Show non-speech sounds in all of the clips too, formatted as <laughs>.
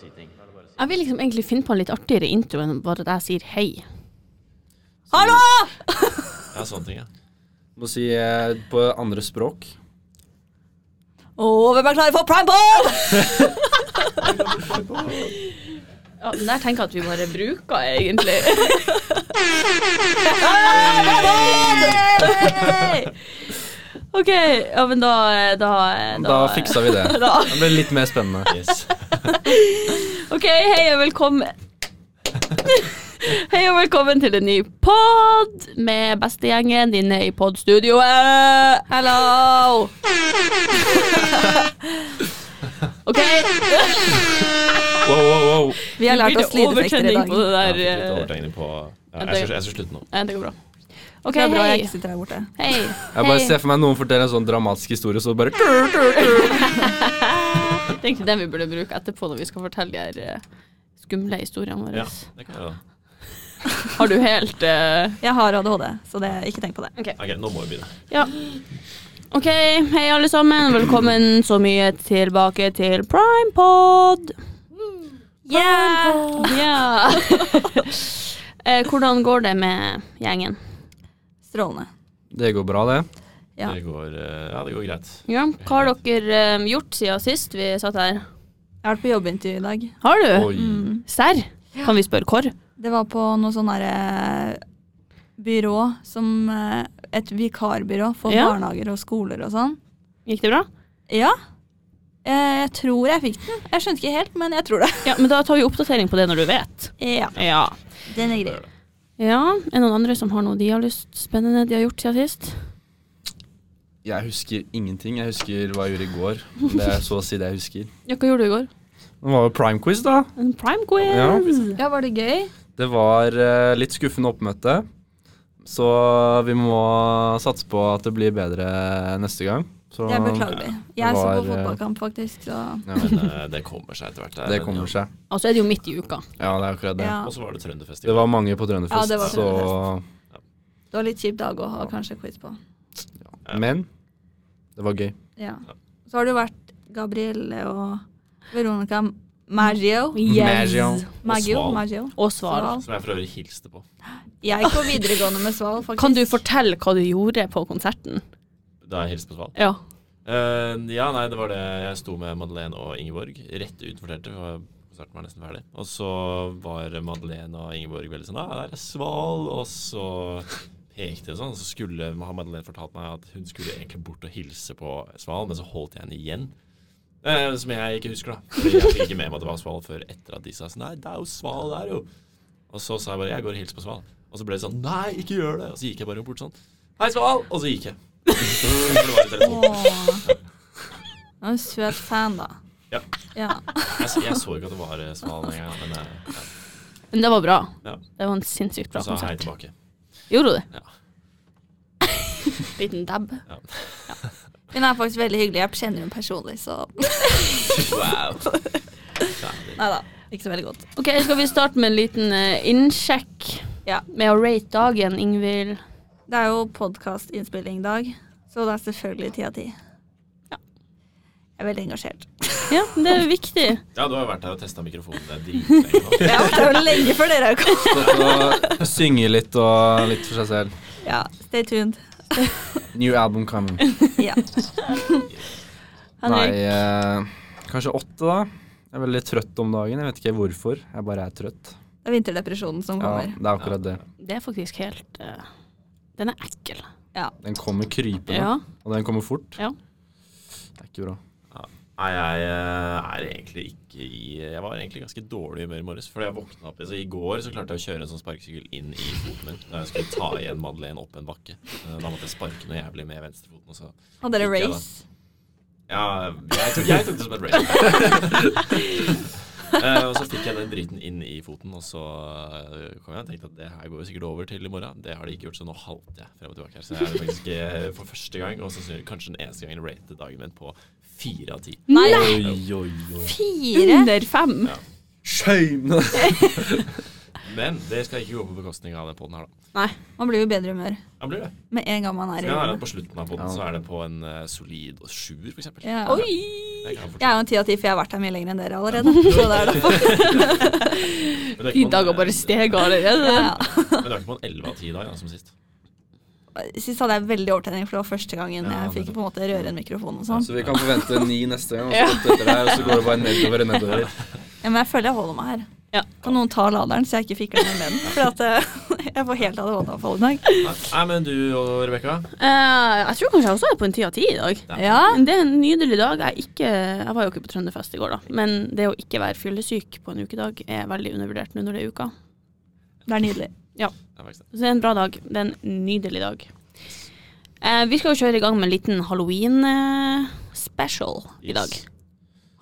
si ting. Det. Jeg vil liksom egentlig finne på en litt artigere intro enn bare at jeg sier hei. Hallo! <laughs> Ja, sånne ting, ja. Må si eh, på andre språk. Og hvem er klare for primeball? <laughs> Ja, den der tenker jeg at vi bare bruker, egentlig. <laughs> OK, ja, men da Da, Da fiksa vi det. <laughs> Da. Det ble litt mer spennende. Yes. <laughs> OK, hei og velkommen. <laughs> Hei og velkommen til en ny pod med bestegjengen inne i podstudioet. Hello! OK. Wow, wow, wow. Vi har lært oss lydeffekter i dag. på det der. eh, ja, Ja, jeg, skal, jeg skal slutte nå. Ja, det går bra. OK, Det er bra jeg ikke sitter her borte. Hei. Jeg bare ser for meg noen forteller en sånn dramatisk historie, så bare <laughs> Det er egentlig den vi burde bruke etterpå når vi skal fortelle de her eh, skumle historiene våre. Ja, det kan jeg <laughs> da. Har du helt eh, Jeg har ADHD, så det, ikke tenk på det. Ok, nå må vi begynne. Ja. OK, hei alle sammen. Velkommen så mye tilbake til Primepod. Yeah! Ja. <laughs> eh, hvordan går det med gjengen? Strålende. Det går bra, det. Ja. Det går, eh, ja, det går greit. Ja, hva har dere eh, gjort siden sist vi satt her? Jeg har vært på jobbintervju i dag. Har du? Mm. Serr? Kan vi spørre hvor? Det var på noe sånn herre byrå som eh, Et vikarbyrå for Ja. barnehager og skoler og sånn. Gikk det bra? Ja. Eh, Jeg tror jeg fikk den. Jeg skjønte ikke helt, men jeg tror det. Ja, men da tar vi oppdatering på det når du vet. Ja, Ja. den er grei. Ja, Er det noen andre som har noe de har lyst spennende de har gjort siden sist? Jeg husker ingenting. Jeg husker hva jeg gjorde i går. Det er så å si det jeg husker. Ja, hva gjorde du i går? Det var jo prime-quiz, da. En prime quiz. Ja. Ja, var det gøy? Det var uh, litt skuffende oppmøte. Så vi må satse på at det blir bedre neste gang. Så Det er beklagelig. Jeg så på eh, fotballkamp, faktisk, så Ja, Men eh, det kommer seg etter hvert. det det kommer seg. Og så er det jo midt i uka. Ja, det er akkurat det. ja. Og så var det Det var mange på Trønderfest, Ja, det var så Det var litt kjip dag å ha kanskje quiz på. Men det var gøy. Ja. Så har det jo vært Gabrielle og Veronica Maggio. Maggio. Maggio. Sval. Maggio. Og Sval. Sval. Som jeg for øvrig hilste på. Jeg gikk på videregående med Sval, faktisk. Kan du fortelle hva du gjorde på konserten? Da jeg hilste på Sval. Ja. Uh, ja, nei, det var det. Jeg sto med Madeleine og Ingeborg rett utenfor teltet. Konserten var nesten ferdig. Og så var Madeleine og Ingeborg veldig sånn Ja, der er Sval. Og så pekte det sånn. Så skulle Madeleine fortalt meg at hun skulle egentlig bort og hilse på Sval, men så holdt jeg henne igjen. Eh, som jeg ikke husker, da. Fordi jeg fikk ikke med meg at det var Sval før etter at de sa sånn Nei, det er jo Sval der, jo. Og så sa jeg bare jeg går og hilser på Sval. Og så ble det sånn Nei, ikke gjør det. Og så gikk jeg bare bort sånn Hei, Sval. Og så gikk jeg. Du er en søt fan, da. Ja. Ja. Jeg, jeg så ikke at det var eh, Sval en gang, men eh, ja. Men det var bra. Ja. Det var en sinnssykt bra Så sa hei konsert. tilbake. Gjorde du det? Ja. <laughs> Liten dab. Hun er faktisk veldig hyggelig. Jeg kjenner henne personlig, så Wow. <laughs> Nei da. Ikke så veldig godt. Ok, Skal vi starte med en liten eh, innsjekk Ja. med å rate dagen, Ingvild? Det er jo podkastinnspilling-dag, så det er selvfølgelig ti av ti. Ja. Jeg er veldig engasjert. Ja, det er viktig. <laughs> Ja, du har jo vært her og testa mikrofonen. Det er dritlenge <laughs> nå. Jeg har vært her lenge før dere kom. Stått og synge litt og litt for seg selv. Ja, stay tuned. New album coming. <laughs> Ja. Nei, eh, kanskje åtte, da. Jeg er veldig trøtt om dagen. Jeg vet ikke hvorfor. Jeg bare er trøtt. Det er vinterdepresjonen som kommer. Ja, det er akkurat det. Det er faktisk helt eh, Den er ekkel. Den kommer krypende, Ja. og den kommer fort. Ja. Det er ikke bra. Nei, jeg eh, er egentlig ikke i Jeg var egentlig ganske dårlig i humør i morges. Fordi jeg våkna opp så I går så klarte jeg å kjøre en sånn sparkesykkel inn i foten min. Da jeg skulle ta igjen Madeleine opp en bakke. Eh, Da måtte jeg sparke noe jævlig med venstrefoten. Og så Hadde dere race? Ja, jeg tok, jeg tok det som et race. <laughs> Eh, og så fikk jeg den driten inn i foten, og så eh, kom jeg og tenkte at det her går jo sikkert over til i morgen. Det har de ikke gjort, så nå halter jeg frem og tilbake her. Så jeg er faktisk eh, for første gang, og så kanskje den eneste gangen, rated dagen min på fire av ti. Nei! Oi, oi, oi. Fire? Under fem? Ja. Shame! <laughs> Men det skal ikke gå på bekostning av den poden her, da. Man blir jo i bedre humør Ja, blir det. med en gang man er det i at på slutten av poden Ja. så er det på en uh, solid sjuer, for eksempel. ja. Oi! Jeg er jo en ti av ti, for jeg har vært her mye lenger enn dere allerede. <laughs> Så det er derfor. <laughs> Er ikke dag har bare steg allerede. Ja. Men det er ikke på en 11 av 10 i dag, da, som sist. Sist hadde jeg veldig overtenning, for det var første gangen Ja, jeg fikk på en måte røre en mikrofon og sånn. Så vi kan forvente ni neste gang, og så etter deg, og så går det bare nedover og nedover. Ja, men jeg føler jeg holder meg her. Ja. Kan noen ta laderen, så jeg ikke fikler med den? For at eh, <laughs> jeg får helt ADHD-avfall i dag. Nei, men du og Rebekka? Uh, jeg tror kanskje jeg også er på en ti av ti i dag. Ja. Men Det er en nydelig dag. Jeg, ikke, jeg var jo ikke på Trønderfest i går, da. Men det å ikke være fyllesyk på en ukedag er veldig undervurdert nå når det er uka. Det er nydelig. Det det. Så det er en bra dag. Det er en nydelig dag. Eh, vi skal jo kjøre i gang med en liten halloween-special i Yes. dag.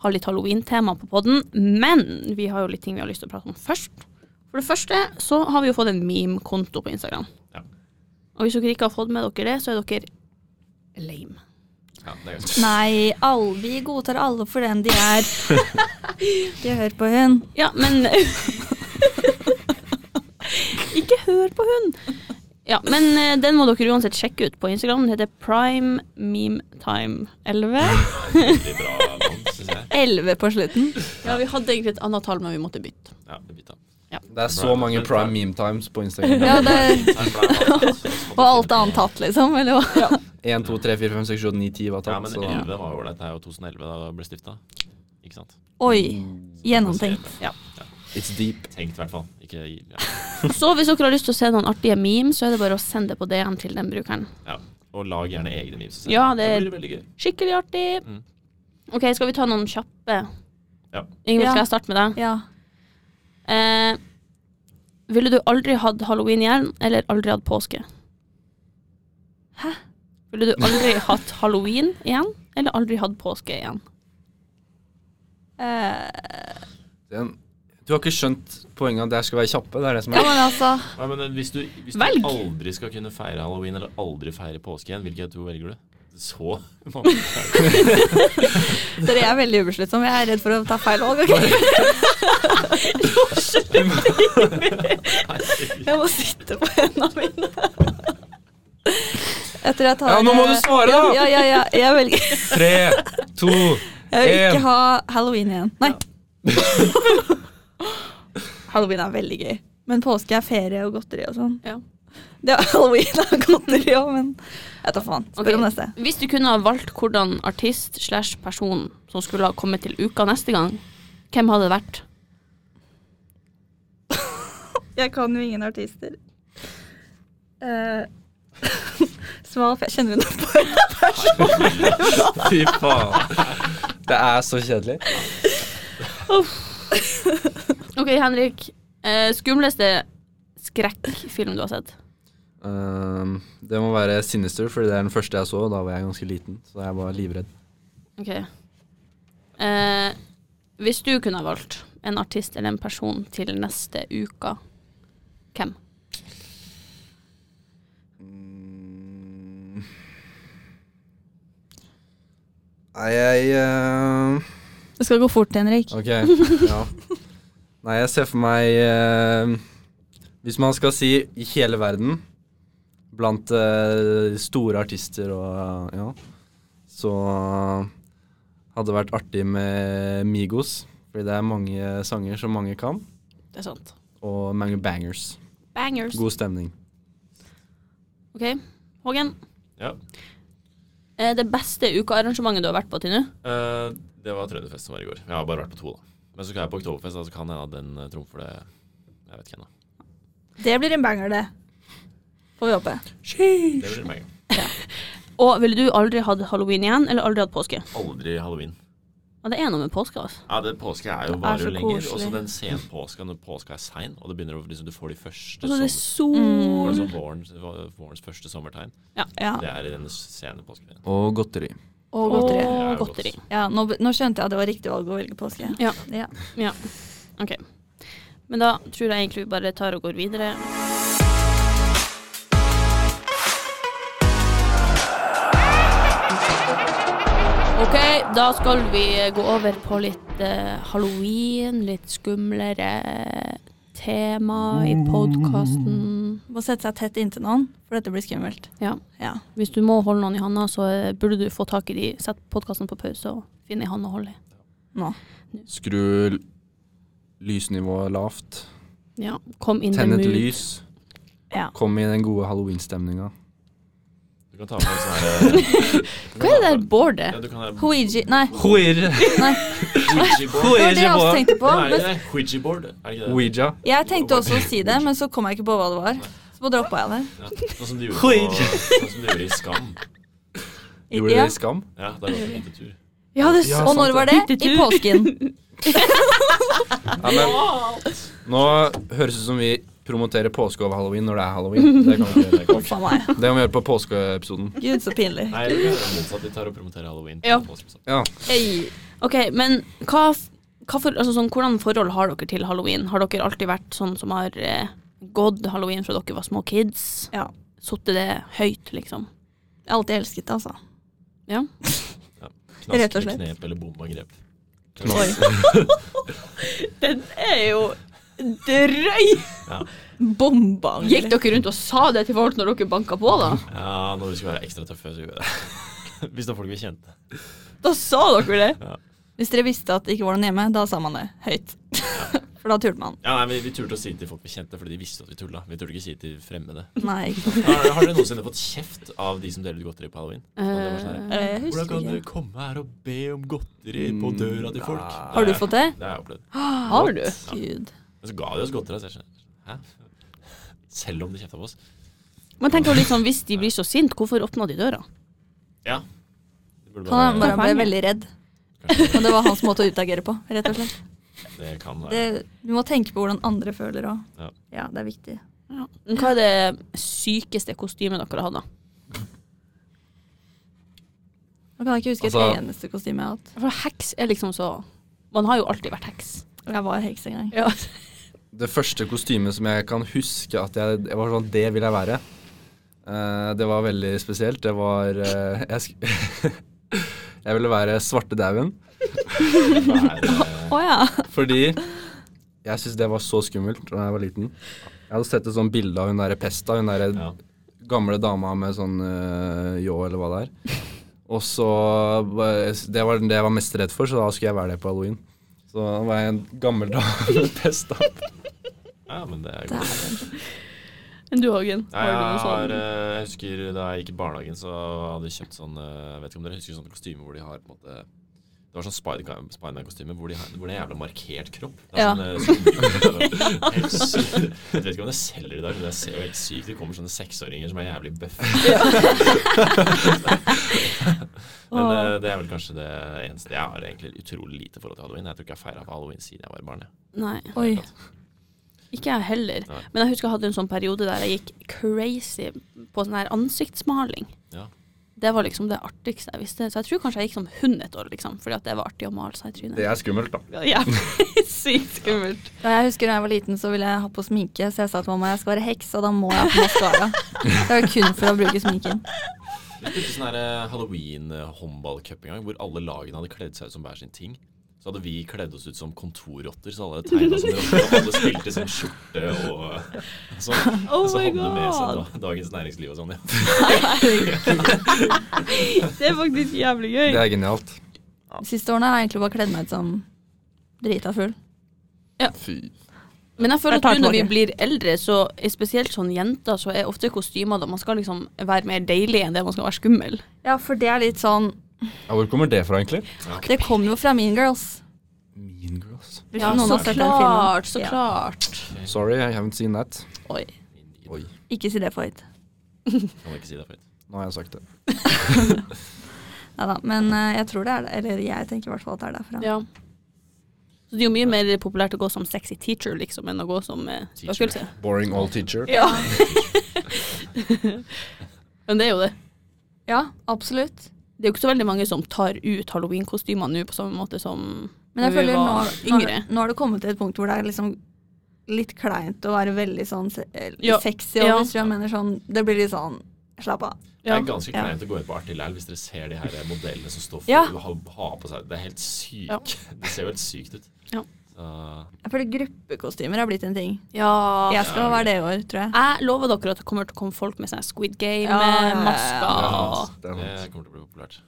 Ha litt halloween-tema på podden, men vi har jo litt ting vi har lyst til å prate om først. For det første så har vi jo fått en meme-konto på Instagram. Ja. Og hvis dere ikke har fått med dere det, så er dere lame. Ja, <laughs> Nei, alle, vi godtar alle for den de er. <laughs> Ikke hør på hun. Ja, men <laughs> Ikke hør på hun! Ja, men eh, den må dere uansett sjekke ut på Instagram. Den heter Prime Meme Time 11. veldig bra navn, syns jeg. Elleve på slutten. Ja, vi hadde egentlig et annet tall, men vi måtte bytte. Ja, det bytta. Det er så mange prime meme times på <laughs> Instagram. Ja, det, <laughs> og alt annet tatt, liksom. Eller hva? 1, 2, 3, 4, 5, 6, 7, 9, 10 var tatt. Ja, men men så 11 var jo ålreit. Det er jo 2011 da det ble stifta. Ikke sant? Oi. Gjennomtenkt. Ja. It's deep. Tenkt, i hvert fall. Ikke ja. <laughs> Så hvis dere har lyst til å se noen artige memes, så er det bare å sende det på DM til den brukeren. ja. Og lag gjerne egne memes. Ja, det- blir veldig gøy. Skikkelig artig. Mm. Ok, skal vi ta noen kjappe? Ja. Ingvild, skal jeg starte med deg? Ja. Eh, ville du aldri hatt halloween igjen, eller aldri hatt påske? Hæ? Ville du aldri hatt halloween igjen, eller aldri hatt påske igjen? Eh, Den, du har ikke skjønt poenget at det skal være kjappe? Det er det som ja, er men altså Nei, men hvis du, hvis du Velg. aldri skal kunne feire halloween, eller aldri feire påske igjen, hvilke to velger du? Så <laughs> mange er. <laughs> Dere er veldig ubesluttsomme. Jeg er redd for å ta feil valg. Jeg må sitte på hendene mine. Etter jeg tar Ja, nå må du svare, da! Ja, ja, ja. Jeg velger Tre, to Jeg vil ikke ha halloween igjen. Nei. <laughs> halloween er veldig gøy. Men påske er ferie og godteri og sånn. Ja. Det er halloween og godteri òg, men jeg tar faen. Spør okay. om neste. Hvis du kunne ha valgt hvordan artist slash person som skulle ha kommet til uka neste gang, hvem hadde det vært? <laughs> Jeg kan jo ingen artister. Uh, <laughs> Smal, for jeg kjenner henne på <laughs> Fy faen. Det er så kjedelig. Ok, Henrik. Eh, skumleste skrekkfilm du har sett? Um, det må være Sinister, fordi det er den første jeg så. og Da var jeg ganske liten, så jeg var livredd. Ok. Uh, hvis du kunne ha valgt en artist eller en person til neste uke, hvem? Mm. Nei, jeg uh... Det skal gå fort, Henrik. Ok, ja. Nei, jeg ser for meg eh, Hvis man skal si i hele verden, blant uh, store artister og ja, så hadde det vært artig med Migos. Fordi det er mange sanger som mange kan, Det er sant. og mange bangers. Bangers. God stemning. Ok, Hågen. Ja. Eh, det beste ukearrangementet du har vært på til nå? Uh, det var Trønderfest som var i går. Jeg har bare vært på to, da. Men så skal jeg på Oktoberfest, da, så kan hende den trumfer det. Jeg vet ikke ennå. Det blir en banger, det. Får vi håpe. Det blir meg. Og ville du aldri hatt halloween igjen, eller aldri hatt påske? Aldri halloween. Ja, det er noe med påske, altså. Ja, det Påske er jo Det er varer så jo lenger. koselig. Og så den senpåska når påska er sein, og det begynner å liksom, du får de første Altså, det er sommer- Mm. sol liksom vårens, vårens første sommertegn. Ja. Det er i denne sene påsken. Og godteri. Og godteri. Og Ja, godteri. Ja, nå, nå skjønte jeg at det var riktig valg å velge påske. Ja. Ja. Ja. Ok. Men da tror jeg egentlig vi bare tar og går videre. Ok, da skal vi gå over på litt uh, halloween, litt skumlere tema i podkasten. Må sette seg tett inntil noen, for dette blir skummelt. Ja. Ja. Hvis du må holde noen i handa, så eh, burde du få tak i de. Sett podkasten på pause og finne ei hand å holde i. Nå. Skru lysnivået lavt. Ja. Kom inn Tenn et lys. Ja. Kom i den gode halloween-stemninga. Du kan ta med en sånn her <laughs> Hva er det der bordet? Ja, du kan ha Ouija Nei, Ouija. nei. Ouija-board. Det var det jeg også tenkte på. Nei, er det? Ouija-board, er ikke det? Ouija. jeg tenkte også å si det, men så kom jeg ikke på hva det var. Så bare droppa jeg det. Ja, sånn som de gjorde, på, sånn som de gjorde i Skam. Gjorde de det i Skam? Ja, det var en hyttetur. Ja, det Ja, Og når var det? I påsken. <laughs> Ja, men nå høres det ut som vi promoterer påske over halloween når det er halloween. Det kan vi gjøre. <laughs> Det kan vi- det må vi gjøre på påskeepisoden. Gud, så pinlig. Nei, det er motsatt. De tar og promoterer halloween. på Ja. Ja. Hey. Ok, men hva, hva for, altså sånn, hvordan forhold har dere til halloween? Har dere alltid vært sånn som har eh, gått halloween fra dere var små kids? Ja. Sittet det høyt, liksom? Jeg har alltid elsket det, altså. Ja. Knask <laughs> Rett og med slett. knep eller bomangrep. Oi. <laughs> Den er jo drøy! Ja. Bomba. Gikk dere rundt og sa det til folk når dere banka på, da? ja, når vi skulle være ekstra tøffe, så gjorde vi det. <laughs> Hvis det folk vi kjente. Da sa dere det? Hvis dere visste at det ikke var noen hjemme, da sa man det høyt. <laughs> For da turte man. Ja, nei, vi, vi turte å si det til folk vi kjente, fordi de visste at vi tulla. Vi turte ikke si det til fremmede. Nei, ikke sant. Har, har dere noensinne fått kjeft av de som deler ut godteri på halloween? Sånn Eh, Hvordan kan dere komme her og be om godteri på døra til folk? Har du fått det? Det har jeg opplevd. <gasps> Har du? Gud. Så ga de oss godteri. Så jeg skjønner. Hæ? Selv om de kjefta på oss? Men tenk liksom, hvis de blir så sinte, hvorfor åpna de døra? Ja. Han bare, ble veldig redd. Men Og det var hans måte å utagere på, rett og slett. det kan være. Det, du må tenke på hvordan andre føler òg. Ja. Ja, det er viktig. Ja. Hva er det sykeste kostymet dere har hatt, da? Nå kan jeg ikke huske Altså- et eneste kostyme jeg har hatt. For heks er liksom så Man har jo alltid vært heks. Jeg var heks en gang. Ja. Det første kostymet som jeg kan huske at jeg, jeg var sånn Det vil jeg være. Uh, det var veldig spesielt. Det var uh, jeg, sk <laughs> jeg ville være svartedauden <laughs> Å ja. fordi jeg syntes det var så skummelt da jeg var liten. Jeg hadde sett et sånt bilde av hun derre Pesta, hun derre Ja. gamle dama med sånn uh, ljå eller hva det er. Og så Det var det jeg var mest redd for, så da skulle jeg være det på halloween. Så da var jeg en gammel dame med Pesta. Ja, men det er godt. Enn du, Hågen? Har jeg, har, sånn? eh, jeg husker da jeg gikk i barnehagen, så hadde jeg kjøpt sånn Jeg vet ikke om dere husker sånne kostymer hvor de har på en måte Det var sånn Spider- Spiderman-kostyme hvor, de har- hvor det er jævla markert kropp. Det er Ja. sånn, skummelt. <laughs> Jeg vet ikke om det selger i dag, men det ser jo helt sykt Det kommer sånne seksåringer som er jævlig bøffe. <laughs> men eh, det er vel kanskje det eneste Jeg har egentlig utrolig lite forhold til halloween. Jeg tror ikke jeg feira halloween siden jeg var barn. jeg. Nei. Oi. Ikke jeg heller. Nei. Men jeg husker jeg hadde en sånn periode der jeg gikk crazy på sånn her ansiktsmaling. Ja. Det var liksom det artigste jeg visste. Så jeg tror kanskje jeg gikk som hund et år, liksom. Fordi at det var artig å male seg i trynet. Det er skummelt, da. Ja, <laughs> sykt skummelt. Da jeg husker da jeg var liten, så ville jeg ha på sminke, så jeg sa til mamma jeg skal være heks, og da må jeg ha på maskara. Det var kun for å bruke sminken. Vi spilte sånn eh, halloween-håndballcup en gang, hvor alle lagene hadde kledd seg ut som hver sin ting. Så hadde vi kledd oss ut som kontorrotter, så alle hadde tegna som rotter. Og alle spilte som skjorte og eh, sånn. Oh og så hadde de med seg da, Dagens Næringsliv og sånn. Ja. Det er faktisk jævlig gøy. Det er genialt. De siste årene har jeg egentlig bare kledd meg ut som drita full. Fy. Men jeg føler at nå når vi blir eldre, så er spesielt sånn jenter, så er ofte kostymer da man skal liksom være mer deilig enn det man skal være skummel. Ja, for det er litt sånn Ja, hvor kommer det fra, egentlig? Det kom jo fra Mean Girls. Mean Girls. Ja, så klart, så Ja. klart. Sorry, I haven't seen that. Oi. Oi, Ikke si det for høyt. <laughs> Kan ikke si det høyt. nå har jeg sagt det. <laughs> Nei da. Men eh, jeg tror det er det. Eller jeg tenker i hvert fall at det er derfra. Ja. Så det er jo mye mer populært å gå som sexy teacher, liksom, enn å gå som eh, spøkelse. Boring old teacher. Ja. <laughs> Men det er jo det. Ja, absolutt. Det er jo ikke så veldig mange som tar ut halloweenkostymer nå på samme måte som Men jeg føler nå, yngre. nå har det kommet til et punkt hvor det er liksom litt kleint å være veldig sånn se- eh, Ja. sexy. Ja. Og hvis jeg mener sånn Det blir litt sånn Slapp av. Det er ganske Ja. kleint å gå inn på Artig Læl hvis dere ser de her modellene som står for Ja. å ha, ha på seg Det er helt sykt. Ja. <laughs> Det ser jo helt sykt ut. Ja. Så Jeg føler gruppekostymer har blitt en ting. Ja. Jeg skal være det i år, tror jeg. Jeg lover dere at det kommer til å komme folk med sånn Squid Ja, ja, ja, Game-masker. ja. det det kommer til å bli populært.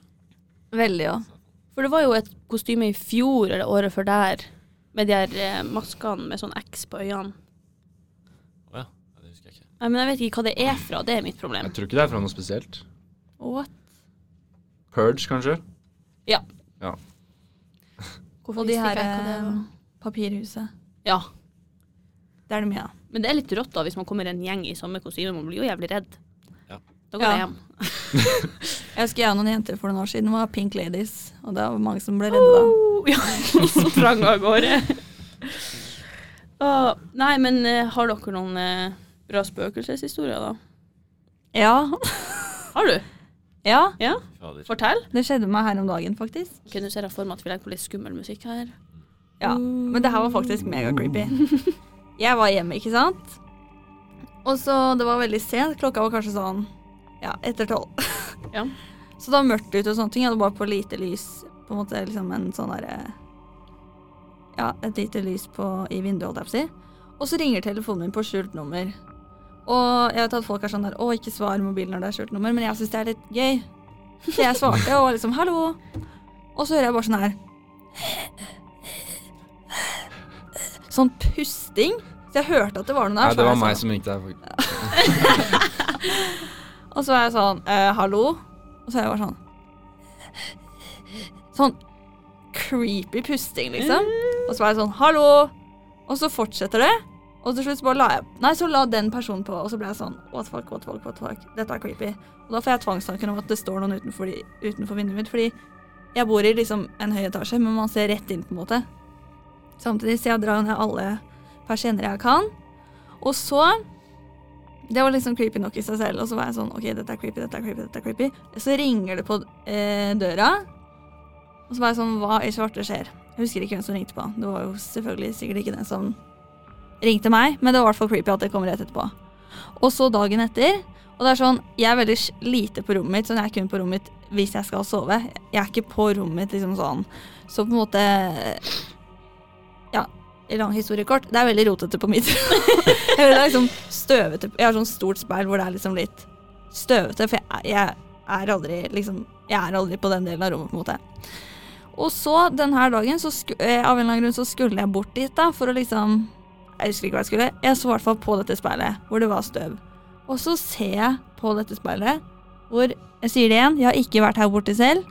Veldig òg. For det var jo et kostyme i fjor eller året før der, med de her eh, maskene med sånn X på øynene. Å ja. ja. Det husker jeg ikke. Nei, men jeg vet ikke hva det er fra, det er mitt problem. Jeg tror ikke det er fra noe spesielt. What? Purge, kanskje? Ja. Ja. Hvorfor de her papirhuset. Ja. Det er det mye av. Men det er litt rått da hvis man kommer en gjeng i samme kostyme. Man blir jo jævlig redd. Ja. Da går Ja. jeg hjem. <laughs> Jeg husker jeg og noen jenter for noen år siden var Pink Ladies, og det var mange som ble redde da. Oh, ja, <laughs> sprang av gårde. oh, nei, men uh, har dere noen uh, bra spøkelseshistorier, da? Ja. Har du? <laughs> ja. Ja? Fortell. Det skjedde meg her om dagen, faktisk. Kan Nå ser jeg for meg at vi legger på litt skummel musikk her. Ja, Men det her var faktisk mega creepy. <laughs> Jeg var hjemme, ikke sant? Og så, det var veldig sent. Klokka var kanskje sånn ja, etter tolv. <laughs> Ja. Så det var mørkt ute og sånne ting. Jeg hadde bare på lite lys. På en måte liksom en sånn derre Ja, et lite lys på, i vinduet, holdt jeg på å si. Og så ringer telefonen min på skjult nummer. Og jeg vet at folk er sånn der Å, ikke svar mobilen når det er skjult nummer, men jeg syns det er litt gøy. Så jeg svarte og var liksom hallo. Og så hører jeg bare sånn her Sånn pusting. Så jeg hørte at det var noen der. Nei, det var meg sånn- som ringte deg. <laughs> Og så var jeg sånn eh, hallo? Og så er jeg bare sånn Sånn creepy pusting, liksom. Og så var jeg sånn hallo? Og så fortsetter det. Og til slutt så bare la jeg Nei, så la den personen på, og så ble jeg sånn what fuck, what fuck, what fuck. Dette er creepy. Og da får jeg tvangstanken om at det står noen utenfor, utenfor vinduet mitt, fordi jeg bor i liksom en høy etasje, men man ser rett inn, på en måte. Samtidig så jeg drar ned alle persienner jeg kan. Og så Det var liksom creepy nok i seg selv, og så var jeg sånn OK, dette er creepy, dette er creepy, dette er creepy. Så ringer det på eh, døra, og så var jeg sånn Hva i svarte skjer? Jeg husker ikke hvem som ringte på. Det var jo selvfølgelig sikkert ikke den som ringte meg, men det var i hvert fall creepy at det kom rett etterpå. Og så dagen etter Og det er sånn, jeg er veldig lite på rommet mitt, sånn jeg er kun på rommet mitt hvis jeg skal sove. Jeg er ikke på rommet mitt liksom sånn. Så på en måte Ja, lang historie kort. Det er veldig rotete på mitt. <laughs> Eller det liksom. Jeg har sånn stort speil hvor det er liksom litt støvete, for jeg, jeg er aldri liksom Jeg er aldri på den delen av rommet, på en måte. Og så denne dagen, så sku, eh, av en eller annen grunn, så skulle jeg bort dit da, for å liksom Jeg husker ikke hva jeg skulle. Jeg så i hvert fall på dette speilet, hvor det var støv. Og så ser jeg på dette speilet, hvor Jeg sier det igjen, jeg har ikke vært her borte selv.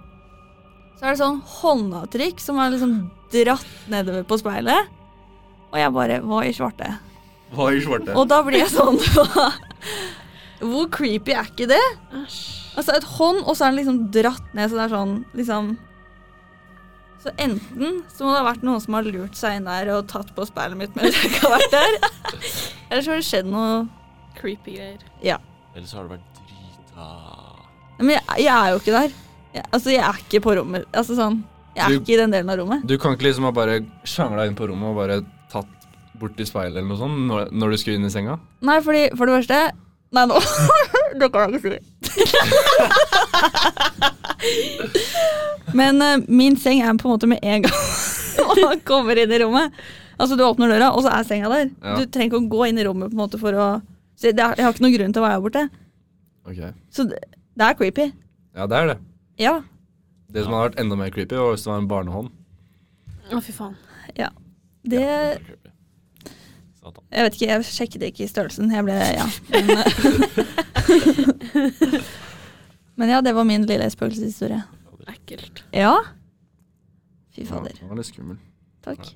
Så er det sånn håndavtrykk som er liksom dratt nedover på speilet. Og jeg bare Hva i svarte? Hva i svarte? Og da blir jeg sånn <laughs> Hvor creepy er ikke det? Altså et hånd, og så er den liksom dratt ned, så det er sånn liksom Så enten så må det ha vært noen som har lurt seg inn der og tatt på speilet mitt mens jeg ikke har vært der. <laughs> Eller så har det skjedd noe Creepy greier. Eller så har det vært drita Men jeg, jeg er jo ikke der. Jeg, altså, jeg er ikke på rommet. Altså sånn Jeg er Du- ikke i den delen av rommet. Du kan ikke liksom ha bare sjangla inn på rommet og bare tatt bort i speilet eller noe sånt når, når du skulle inn i senga? Nei, fordi for det første Nei, nå <laughs> Det kan jeg ikke si. <laughs> Men uh, min seng er på en måte med en gang <laughs> man kommer inn i rommet. Altså, du åpner døra, og så er senga der. Ja. Du trenger ikke å gå inn i rommet på en måte for å det Jeg har ikke noen grunn til å være borte. Okay. Så det, det er creepy. Ja, det er det. Ja. Det som hadde vært enda mer creepy, var hvis det var en barnehånd. Å, fy faen. Ja. Det. Jeg vet ikke, jeg sjekket ikke i størrelsen. Jeg ble Ja. <laughs> Men, <laughs> men ja, det var min lille spøkelseshistorie. Ekkelt. Ja. Fy Ja, den det var litt skummel. Takk.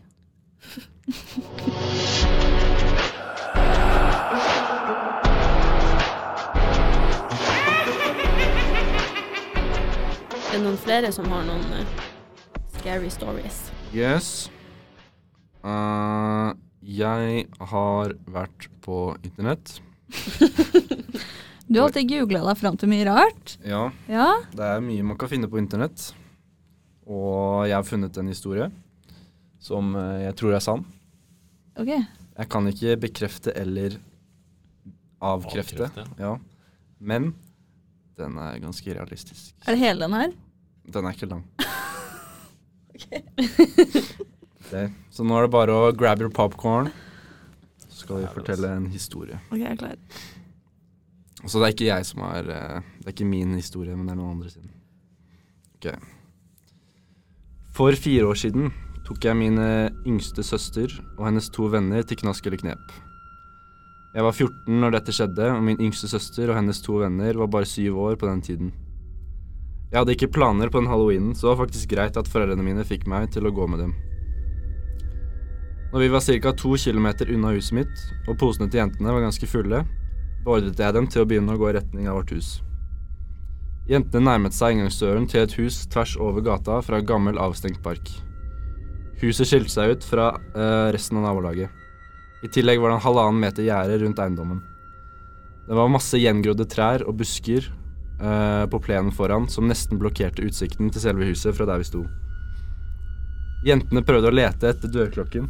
Er <laughs> det noen flere som har noen eh, scary stories? Yes. Uh, jeg har vært på internett. <laughs> Du har alltid googla deg fram til mye rart. Ja, Ja. det er mye man kan finne på internett. Og jeg har funnet en historie som eh, jeg tror er sann. Ok. Jeg kan ikke bekrefte eller avkrefte. Avkrefte. Ja. Men den er ganske realistisk. Er det hele den her? Den er ikke lang. <laughs> <laughs> Ok, Så nå er det bare å grab your popcorn. Så skal vi fortelle en historie. Ok, jeg er klar. Så det er ikke jeg som har eh, Det er ikke min historie, men det er noen andre sin. Ok. For fire år siden tok jeg min eh, yngste søster og hennes to venner til knask eller knep. Jeg var 14 når dette skjedde, og min yngste søster og hennes to venner var bare syv år på den tiden. Jeg hadde ikke planer på den halloweenen, så det var faktisk greit at foreldrene mine fikk meg til å gå med dem. Når vi var ca. to kilometer unna huset mitt, og posene til jentene var ganske fulle, beordret jeg dem til å begynne å gå i retning av vårt hus. Jentene nærmet seg inngangsdøren til et hus tvers over gata fra gammel, avstengt park. Huset skilte seg ut fra eh, resten av nabolaget. I tillegg var det en halvannen meter gjerde rundt eiendommen. Det var masse gjengrodde trær og busker eh, på plenen foran som nesten blokkerte utsikten til selve huset fra der vi sto. Jentene prøvde å lete etter dørklokken,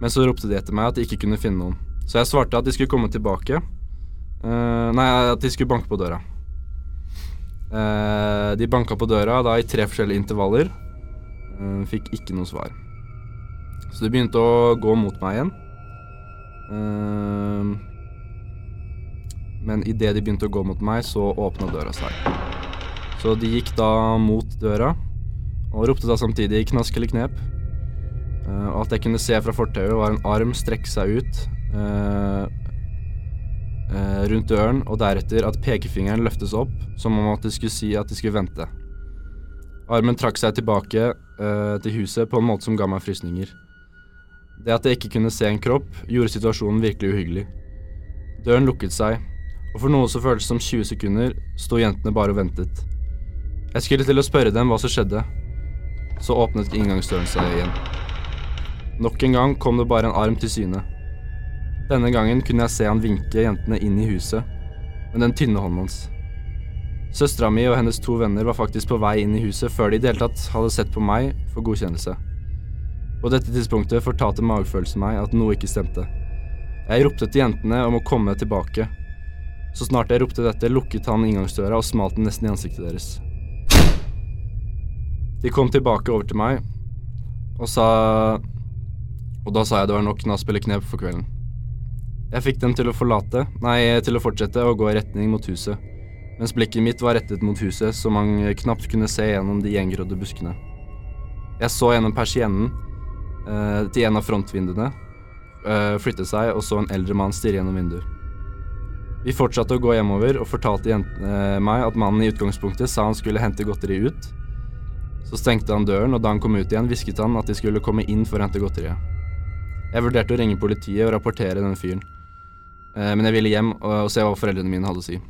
men så ropte de etter meg at de ikke kunne finne noen. Så jeg svarte at de skulle komme tilbake. Eh, nei, at de skulle banke på døra. Eh, de banka på døra da i tre forskjellige intervaller. Eh, fikk ikke noe svar. Så de begynte å gå mot meg igjen. Eh, men idet de begynte å gå mot meg, så åpna døra seg. Så de gikk da mot døra, og ropte da samtidig 'knask eller knep'. Eh, og alt jeg kunne se fra fortauet, var en arm strekke seg ut eh, rundt døren, og deretter at pekefingeren løftes opp, som om at de skulle si at de skulle vente. Armen trakk seg tilbake til huset på en måte som ga meg frysninger. Det at jeg ikke kunne se en kropp, gjorde situasjonen virkelig uhyggelig. Døren lukket seg, og for noe som føltes som 20 sekunder, sto jentene bare og ventet. Jeg skulle til å spørre dem hva som skjedde. Så åpnet inngangsdøren seg igjen. Nok en gang kom det bare en arm til syne. Denne gangen kunne jeg se han vinke jentene inn i huset med den tynne hånden hans. Søstera mi og hennes to venner var faktisk på vei inn i huset før de i det hele tatt hadde sett på meg for godkjennelse. På dette tidspunktet fortalte magefølelsen meg at noe ikke stemte. Jeg ropte til jentene om å komme tilbake. Så snart jeg ropte dette, lukket han inngangsdøra og smalt den nesten i ansiktet deres. De kom tilbake over til meg og sa Og da sa jeg det var nok nå eller knep for kvelden. Jeg fikk dem til å forlate, nei, til å fortsette å gå i retning mot huset, mens blikket mitt var rettet mot huset så man knapt kunne se gjennom de gjengrodde buskene. Jeg så gjennom persiennen eh, til en av frontvinduene eh, flyttet seg og så en eldre mann stirre gjennom vinduet. Vi fortsatte å gå hjemover og fortalte jentene meg at mannen i utgangspunktet sa han skulle hente godteri ut. Så stengte han døren, og da han kom ut igjen, hvisket han at de skulle komme inn for å hente godteriet. Jeg vurderte å ringe politiet og rapportere denne fyren, eh, men jeg ville hjem og, og se hva foreldrene mine hadde å si.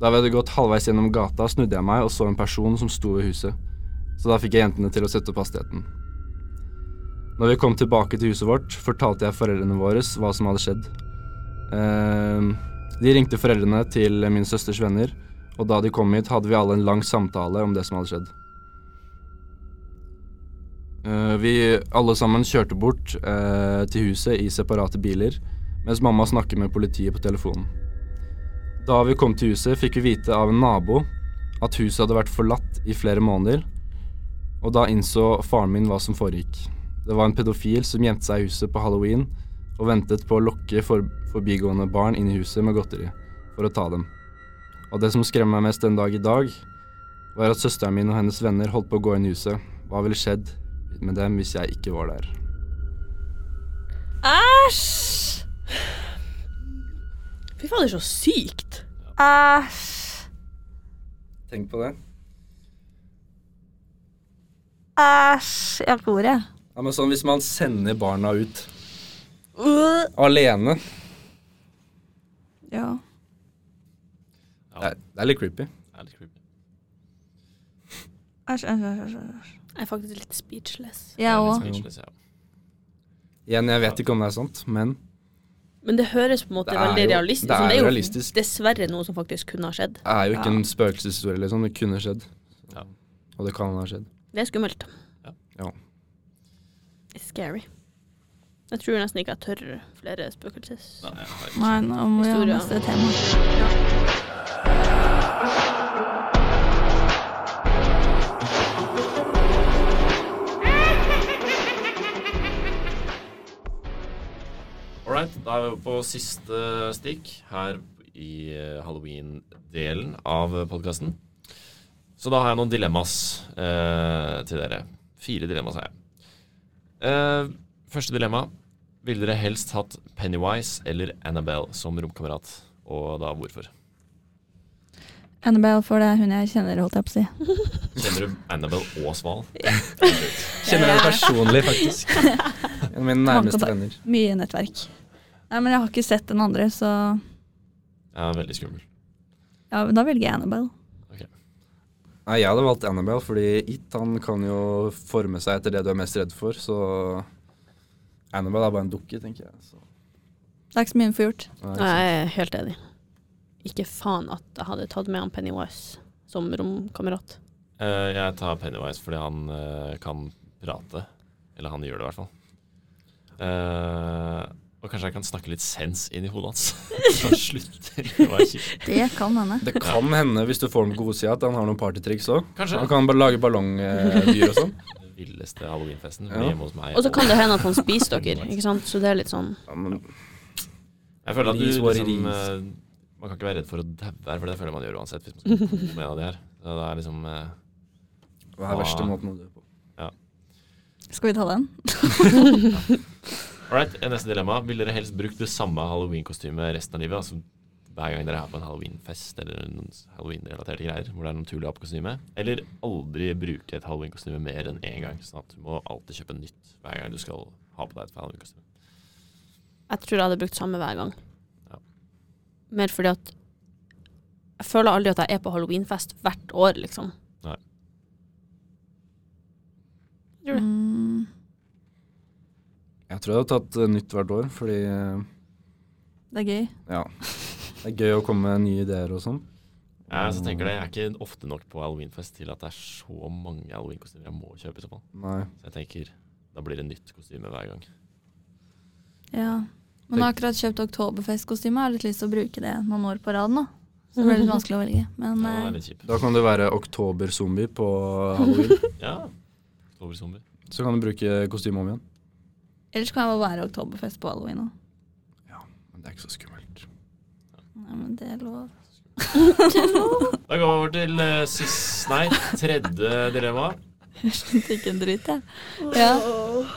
Da vi hadde gått halvveis gjennom gata, snudde jeg meg og så en person som sto ved huset, så da fikk jeg jentene til å sette opp hastigheten. Når vi kom tilbake til huset vårt, fortalte jeg foreldrene våre hva som hadde skjedd. Eh, de ringte foreldrene til min søsters venner, og da de kom hit, hadde vi alle en lang samtale om det som hadde skjedd. Eh, vi alle sammen kjørte bort eh, til huset i separate biler, mens mamma snakket med politiet på telefonen. Da vi kom til huset, fikk vi vite av en nabo at huset hadde vært forlatt i flere måneder, og da innså faren min hva som foregikk. Det var en pedofil som gjemte seg i huset på halloween og ventet på å lokke for forbigående barn inn i huset med godteri, for å ta dem. Og det som skremmer meg mest den dag i dag, var at søsteren min og hennes venner holdt på å gå inn i huset. Hva ville skjedd med dem hvis jeg ikke var der? Æsj! Fy faen, det er så sykt. Æsj. Tenk på det. Æsj. Jeg har ikke ordet. Ja, men sånn hvis man sender barna ut uh. alene Ja. Det er, det er litt creepy. det er litt creepy. Æsj, æsj, æsj. æsj. Jeg er faktisk litt speechless. Jeg òg. ja. Igjen, jeg vet ikke om det er sant, men Men det høres på en måte veldig jo- realistisk det ut. er Det er jo realistisk. dessverre noe som faktisk kunne ha skjedd. det er jo ikke Ja. en spøkelseshistorie, liksom. Det kunne skjedd. Ja. Og det kan ha skjedd. Det er skummelt. Ja. Ja. Scary. Jeg tror nesten ikke jeg tør flere spøkelses... Nei, nå må vi ha neste tema. Alright, da er vi på siste stikk her i eh, halloween-delen av podkasten. Så da har jeg noen dilemmas eh, til dere. Fire dilemmas har jeg. Eh, første dilemma. Ville dere helst hatt Pennywise eller Annabelle som romkamerat? Og da hvorfor? Annabelle, for det er hun jeg kjenner, holdt jeg på å si. <laughs> Kjenner du Annabelle og Sval? Kjenner henne personlig, faktisk. <laughs> En av mine nærmeste venner. Mye nettverk. Nei, men jeg har ikke sett den andre, så Ja, veldig skummel. ja, men da velger jeg Annabelle. Nei, Jeg hadde valgt Annabelle, fordi It han kan jo forme seg etter det du er mest redd for. Så Annabelle er bare en dukke, tenker jeg. Så, Det er ikke så mye hun får gjort. nei, Jeg er helt enig. Ikke faen at jeg hadde tatt med han Pennywise som romkamerat. Uh, jeg tar Pennywise fordi han uh, kan prate. Eller han gjør det i hvert fall. Eh, og kanskje jeg kan snakke litt sens inn i hodet hans. <laughs> <laughs> Så han slutter å være kjip. Det kan hende. Det kan hende, hvis du får den på godsida, at han har noen partytriks òg. Han kan bare lage ballongdyr og sånn. <laughs> Den villeste halloweenfesten Ja. hjemme hos meg. Og så kan det hende at han spiser dere, ikke sant. Så det er litt sånn Ja, men Jeg føler at du liksom eh, Man kan ikke være redd for å daue her, for det føler man gjør uansett hvis man skal med av de her. Så det er liksom eh, hva er verste måten å dø på? Ja. Skal vi ta den? All right, neste dilemma. Vil dere helst bruke det samme halloweenkostymet resten av livet? Altså hver gang dere er på en halloweenfest eller noen halloween-relaterte greier hvor det er naturlig å ha på kostyme? Eller aldri bruke et halloweenkostyme mer enn én gang? Sånn at du må alltid kjøpe nytt hver gang du skal ha på deg et halloweenkostyme. Jeg tror jeg hadde brukt samme hver gang. Ja. Mer fordi at jeg føler aldri at jeg er på halloweenfest hvert år, liksom. Nei. Gjør det. Mm, Jeg tror jeg hadde tatt eh, nytt hvert år, fordi eh, det er gøy. ja. Det er gøy å komme med nye ideer og sånn. Jeg så tenker det, jeg er ikke ofte nok på halloweenfest til at det er så mange halloweenkostymer jeg må kjøpe i så fall. Nei. Så jeg tenker da blir det nytt kostyme hver gang. Ja. Men jeg har akkurat kjøpt oktoberfestkostyme. Jeg har litt lyst til å bruke det noen år på rad nå. Så <laughs> det blir litt vanskelig å velge. Men Ja, det eh, er litt kjipt. Da kan du være oktoberzombie på halloween. <laughs> Ja. Oktoberzombie. Så kan du bruke kostyme om igjen. Ellers kan jeg bare være oktoberfest på halloween òg. Men det er ikke så skummelt. Nei, men det er lov. <laughs> Da går vi over til uh, sist, nei, tredje dilemma. Ikke en dritt, jeg. Ja.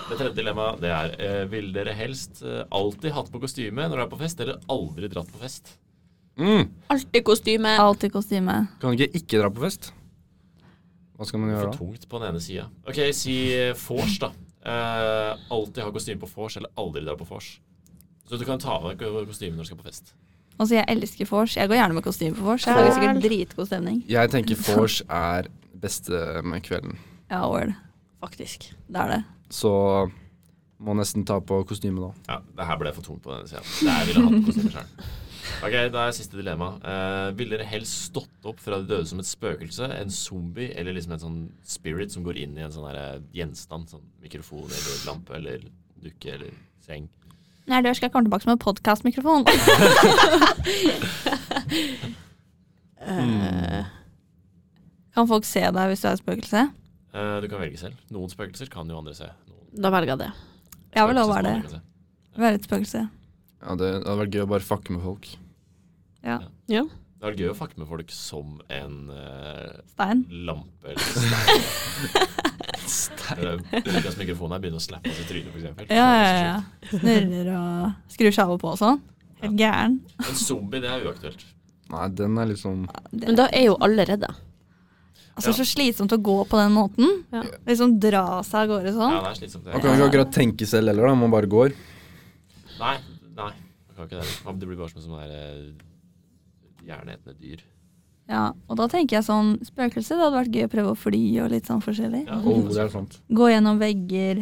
Det tredje dilemmaet det er uh, Vil dere helst uh, alltid hatt på kostyme når dere er på fest, eller aldri dratt på fest? Mm. Alltid kostyme. Alltid kostyme. Kan du ikke ikke dra på fest? Hva skal man gjøre da? For tungt på den ene sida. OK, si uh, vors, da. Eh, alltid ha kostyme på vors, eller aldri dra på vors. Så du kan ta av deg kostymet når du skal på fest. Altså, jeg elsker vors. Jeg går gjerne med kostyme på vors. Jeg lager sikkert dritgod stemning. Jeg tenker vors er beste med kvelden. Ja, word. Faktisk. Det er det. Så må nesten ta på kostyme da. Ja, det her ble for tungt på denne sida. Jeg ville hatt kostyme sjøl. <laughs> Ok, da er siste dilemma. Uh, ville dere helst stått opp fra de døde som et spøkelse, en zombie, eller liksom en sånn spirit som går inn i en sånn her, eh, gjenstand? Sånn mikrofon eller lampe eller dukke eller seng? Når jeg dør, skal jeg komme tilbake som en podkastmikrofon. uh, <laughs> kan folk se deg hvis du er et spøkelse? Uh, du kan velge selv. Noen spøkelser kan jo andre se. Noen da velger jeg det. Jeg vil òg være det. Være et spøkelse. Ja, det, det hadde vært gøy å bare fucke med folk. Ja. Ja. Det er gøy å fucke med folk som en uh, Stein. lampe eller <laughs> stein. Eller Lukas mikrofon her begynner å slappe oss i trynet, f.eks. Ja, ja, ja. Snurrer og skrur seg av på og sånn. Helt gæren. En zombie, det er uaktuelt. Nei, den er sånn Men da er jo alle redde. altså, så slitsomt å gå på den måten. Ja. Liksom dra seg av gårde Ja, sånn. det er slitsomt. Man kan ikke akkurat tenke selv heller, da. Man bare går. Nei, nei. Man kan ikke det. Det blir bare som sånne der, eh, hjerneetende dyr. Ja, og da tenker jeg sånn Spøkelse, det hadde vært gøy å prøve å fly og litt sånn forskjellig. Ja, Oh, det er sant. Gå gjennom vegger.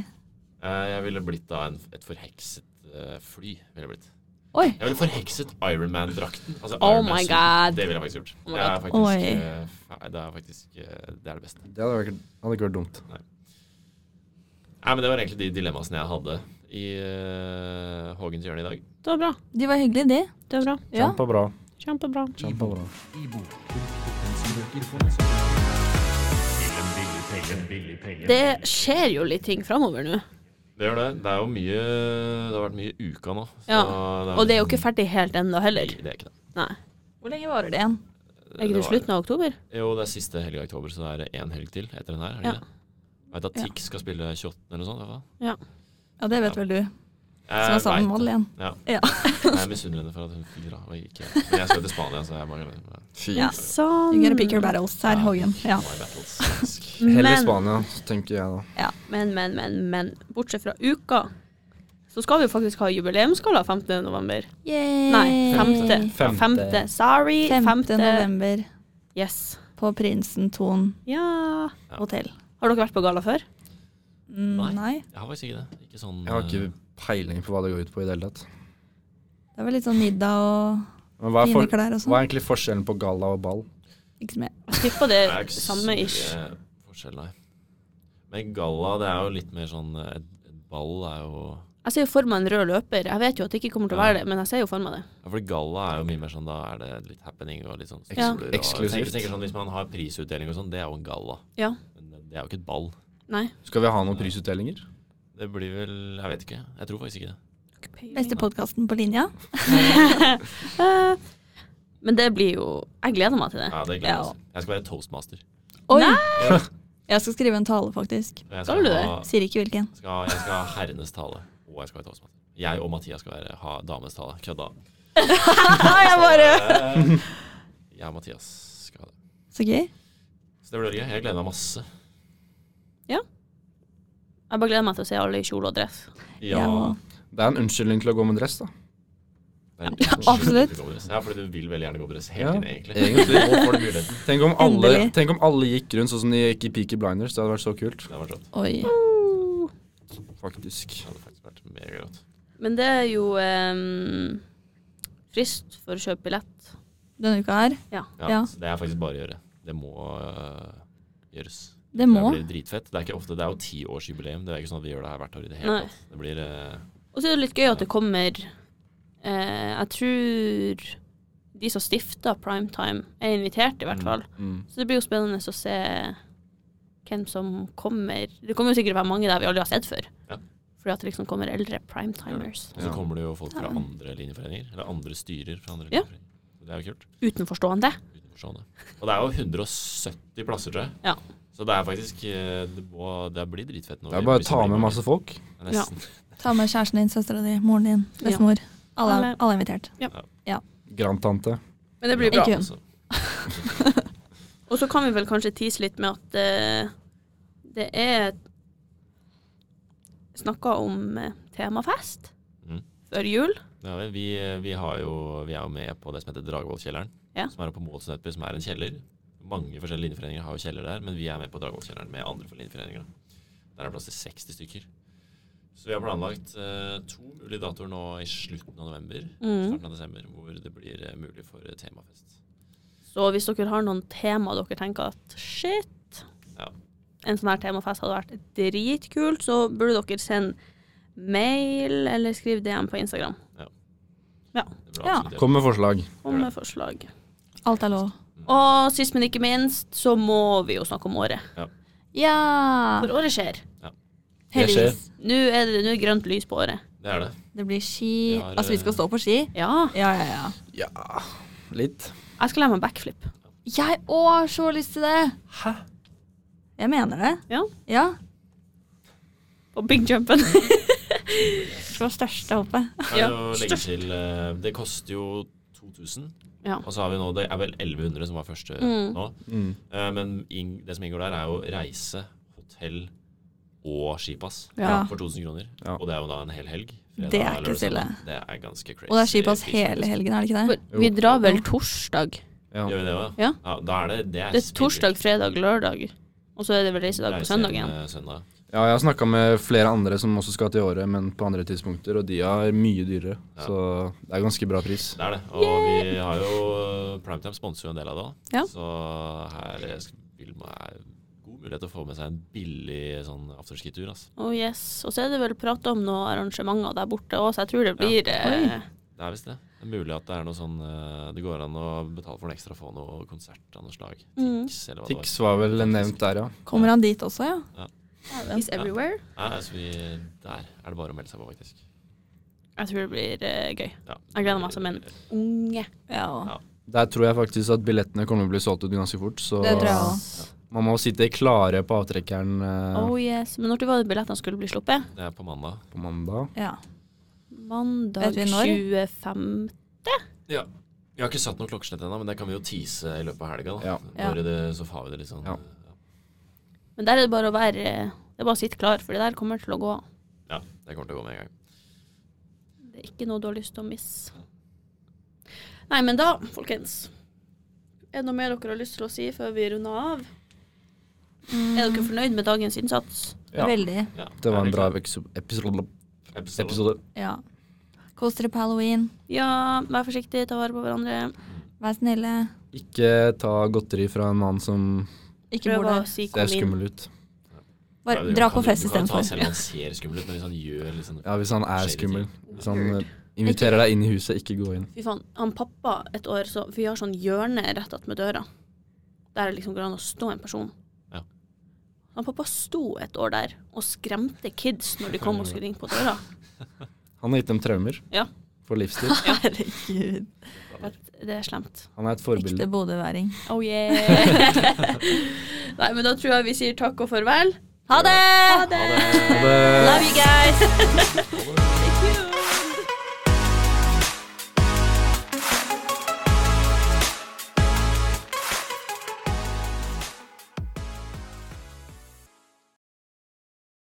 Eh, Jeg ville blitt da en, et forhekset uh, fly. Ville jeg blitt. Oi! Jeg ville forhekset Ironman-drakten. Altså Oh Iron my suit. God. Det ville jeg faktisk gjort. Oh det, er faktisk, Oi. eh, det er faktisk uh, Det er det beste. Det hadde, vært, hadde ikke vært dumt. Nei, men Det var egentlig de dilemmaene jeg hadde i uh, Hågens hjørne i dag. Det var bra. De var hyggelige, de. Det var bra. Ja. Kjempebra. Kjempebra. Kjempebra. Det skjer jo litt ting framover nå. Det gjør det. Det er jo mye Det har vært mye uka nå. så Ja, det Og det er jo liksom- ikke ferdig helt ennå heller. Nei, det er ikke det. Nei. Hvor lenge varer det igjen? Er ikke det var- slutten av oktober? Jo, det er siste helg i oktober, så det er én helg til etter den her. Er det Ja. Jeg vet at Ja. Tix skal spille 28. eller noe sånt. Ja. Ja, det vet Ja. vel du, som Jeg er sammen med. Madeleine. Ja. Ja. Jeg er misunnelig henne for at hun fikk dra. Og ikke. Men jeg skal til Spania, så jeg bare Fy. Ja. Sånn. You gotta pick your battles her, Hågen. Ja. My <laughs> Heller Spania, tenker jeg da. men, men, men, men. Bortsett fra uka, så skal vi jo faktisk ha jubileumsgalla 15. november. Yay. Nei, femte. Femte. Femte. Sorry. 5. Femte. november Yes. på Prinsen Thon Ja. Ja. hotell. Har dere vært på galla før? Mm, Nei. nei. Jeg har faktisk ikke det. Ikke sånn Jeg har ikke peiling på hva det går ut på i det hele tatt. Det er vel litt sånn middag og hva fine klær og sånn. hva er egentlig forskjellen på galla og ball? Ikke så mye. Jeg tipper det er samme ish. forskjell, nei. Men galla, det er jo litt mer sånn Et, et ball er jo Jeg ser jo for meg en rød løper. Jeg vet jo at det ikke kommer til å være det, men jeg ser jo for meg det. Ja, for galla er jo mye mer sånn Da er det litt happening og litt sånn Ja. Eksklusivt. Sånn, Hvis man har prisutdeling og sånn, det er jo en galla. Ja. Men det- det er jo ikke et ball. Nei. Skal vi ha noen prisutdelinger? Det blir vel Jeg vet ikke. Jeg tror faktisk ikke det. Beste podkasten på linja. Eh, <laughs> Men det blir jo Jeg gleder meg til det. Ja, det gleder jeg. Jeg skal være toastmaster. Oi! Nei! <laughs> Jeg skal skrive en tale, faktisk. Skal, Skal du det? ha- Sier ikke hvilken. Skal, jeg skal ha herrenes tale, og jeg skal være toastmaster. Jeg og Mathias skal være, ha damenes tale. Kødda. <laughs> jeg bare Jeg og Mathias skal ha det. Så gøy. Så det blir gøy. Jeg gleder meg masse. Jeg bare gleder meg til å se alle i kjole og dress. Ja. Ja. Det er en unnskyldning til å gå med dress, da. er- absolutt. Ja, fordi du vil veldig gjerne gå med dress hele Ja, tiden, egentlig. egentlig. <laughs> Nå får du muligheten. Tenk om, alle, tenk om alle gikk rundt sånn som de gikk i Peaky Blinders. Det hadde vært så kult. Det hadde vært. Oi. Faktisk. Det hadde faktisk vært megagodt. Men det er jo um, frist for å kjøpe billett. Denne uka her. Ja, Ja. Så det er faktisk bare å gjøre. Det må uh, gjøres. Det må. Det blir dritfett. Det er ikke ofte, det er jo tiårsjubileum. Det er ikke sånn at vi gjør det her hvert år i det hele tatt. Det blir øh, Og så er det litt gøy at det kommer eh, Jeg tror de som stifta Primetime, er invitert, i hvert Mm. fall. Mm. Så det blir jo spennende å se hvem som kommer. Det kommer jo sikkert være mange der vi aldri har sett før. Ja. Fordi at det liksom kommer eldre primetimers. Og så kommer det jo folk fra andre linjeforeninger. Eller andre styrer fra andre Ja. linjeforeninger. Det er jo kult. Utenforstående. Utenforstående. Og det er jo 170 plasser, tror jeg. Ja. Så det er faktisk eh, Det, må, det blir dritfett nå. Det er bare å ta med masse folk. Er Ta med kjæresten din, søstera di, moren din, bestemor. Alle, Alle. alle er invitert. Grandtante. Men det blir Ikke bra. hun. Altså, <laughs> Og så kan vi vel kanskje tease litt med at uh, det er snakka om eh, temafest Mm. før jul. Ja, vi. Vi, jo, vi er jo med på det som heter Dragvollkjelleren. Ja. Som er oppe på Målsen som er en kjeller. Mange forskjellige linjeforeninger har jo kjeller der, men vi er med på Dragvollkjelleren med andre for linjeforeninger. Der er det plass til 60 stykker. Så vi har planlagt eh, to mulige datoer nå i slutten av november, Mm. starten av desember, hvor det blir eh, mulig for eh, temafest. Så hvis dere har noen tema dere tenker at shit, Ja. en sånn her temafest hadde vært dritkult, så burde dere sende mail eller skrive DM på Instagram. Ja. ja. Ja. Kom med forslag. Kom med forslag. Alt er lov. Og sist, men ikke minst, så må vi jo snakke om året. Ja! For året skjer. Ja. Heldigvis. Nå er det nå er grønt lys på året. Det er det. Det blir ski Vi har, Altså, vi skal eh, stå på ski? Ja. Ja, ja, ja. Ja, litt. Jeg skal lære meg backflip. Jeg òg har så lyst til det! Hæ? Jeg mener det. Ja. Ja. Og big jumpen. <laughs> Fra største hoppet. Ja. jo legge til eh, Det koster jo 2000. Ja. Og så har vi nå Det er vel 1100 som var første Mm. nå. Mm. Uh, men ing, det som inngår der, er jo reise, hotell og skipass Ja. for 2000 kroner. Ja. Og det er jo da en hel helg. Det er ikke stille. Det er ganske crazy. Og det er skipass hele helgen, er det ikke det? For vi drar vel torsdag. Ja. Gjør vi det òg? Ja. Da er det Det er, Det er torsdag, fredag, lørdag. Og så er det vel reisedag på Reise søndag igjen. søndag. ja, jeg har snakka med flere andre som også skal til året, men på andre tidspunkter, og de er mye dyrere. Ja. Så det er ganske bra pris. Det er det. Og vi har jo Primetime sponser jo en del av det òg. Ja. Så her er- vil man ha god mulighet til å få med seg en billig sånn afterski-tur. Altså. Oh yes. Og så er det vel prata om noen arrangementer der borte òg, så jeg tror det blir eh, Det er visst det. Det er mulig at det er noe sånn eh, Det går an å betale for en ekstra, få noe konsert av noe slag. Mm. Tix, eller hva det Tix var vel nevnt der, ja. Kommer han dit også, ja? ja. He's everywhere. Nei, altså vi, der er det bare å melde seg på, faktisk. Jeg tror det blir uh, gøy. Ja. Jeg gleder meg som en unge. Ja. Ja. Der tror jeg faktisk at billettene kommer til å bli solgt ut ganske fort, så Det tror jeg òg. man må sitte klare på avtrekkeren eh, Oh yes. Men når var det billettene skulle bli sluppet? Det er på mandag. på mandag. Ja. Mandag Vet 25. Ja. Vi har ikke satt noe klokkeslett ennå, men det kan vi jo tease i løpet av helga. Ja. Når det, så får vi det litt sånn. Ja. Men der er det bare å være Det er bare å sitte klar, for det der kommer til å gå. ja, det kommer til å gå med en gang. Det er ikke noe du har lyst til å misse. Nei, men da, folkens Er det noe mer dere har lyst til å si før vi runder av? Er dere fornøyd med dagens innsats? Ja. Veldig. Ja, Det var en bra episode. episode. episode. Ja. Kos dere på halloween. Ja, vær forsiktig, ta vare på hverandre. Vær snille. Ikke ta godteri fra en mann som Ikke Prøv bor å der. si ser skummel ut. Bare Ja, dra på fest istedenfor. selv om han ser skummel ut, men hvis han gjør liksom Ja, hvis han er skummel. Hvis han eh, inviterer deg inn i huset, ikke gå inn. Fy faen, han pappa et år, så, for vi har sånn hjørne rett attmed døra. Der det liksom går an å stå en person. Ja. Han pappa sto et år der og skremte kids når de kom og skulle ringe på døra. <laughs> Han har gitt dem traumer Ja. for livstid. <laughs> Herregud. Det er slemt. Han er et forbilde. Ekte bodøværing. Oh yeah. <laughs> Nei, men da tror jeg vi sier takk og farvel. Ha det! Ha det! Ha det. Love you guys! <laughs>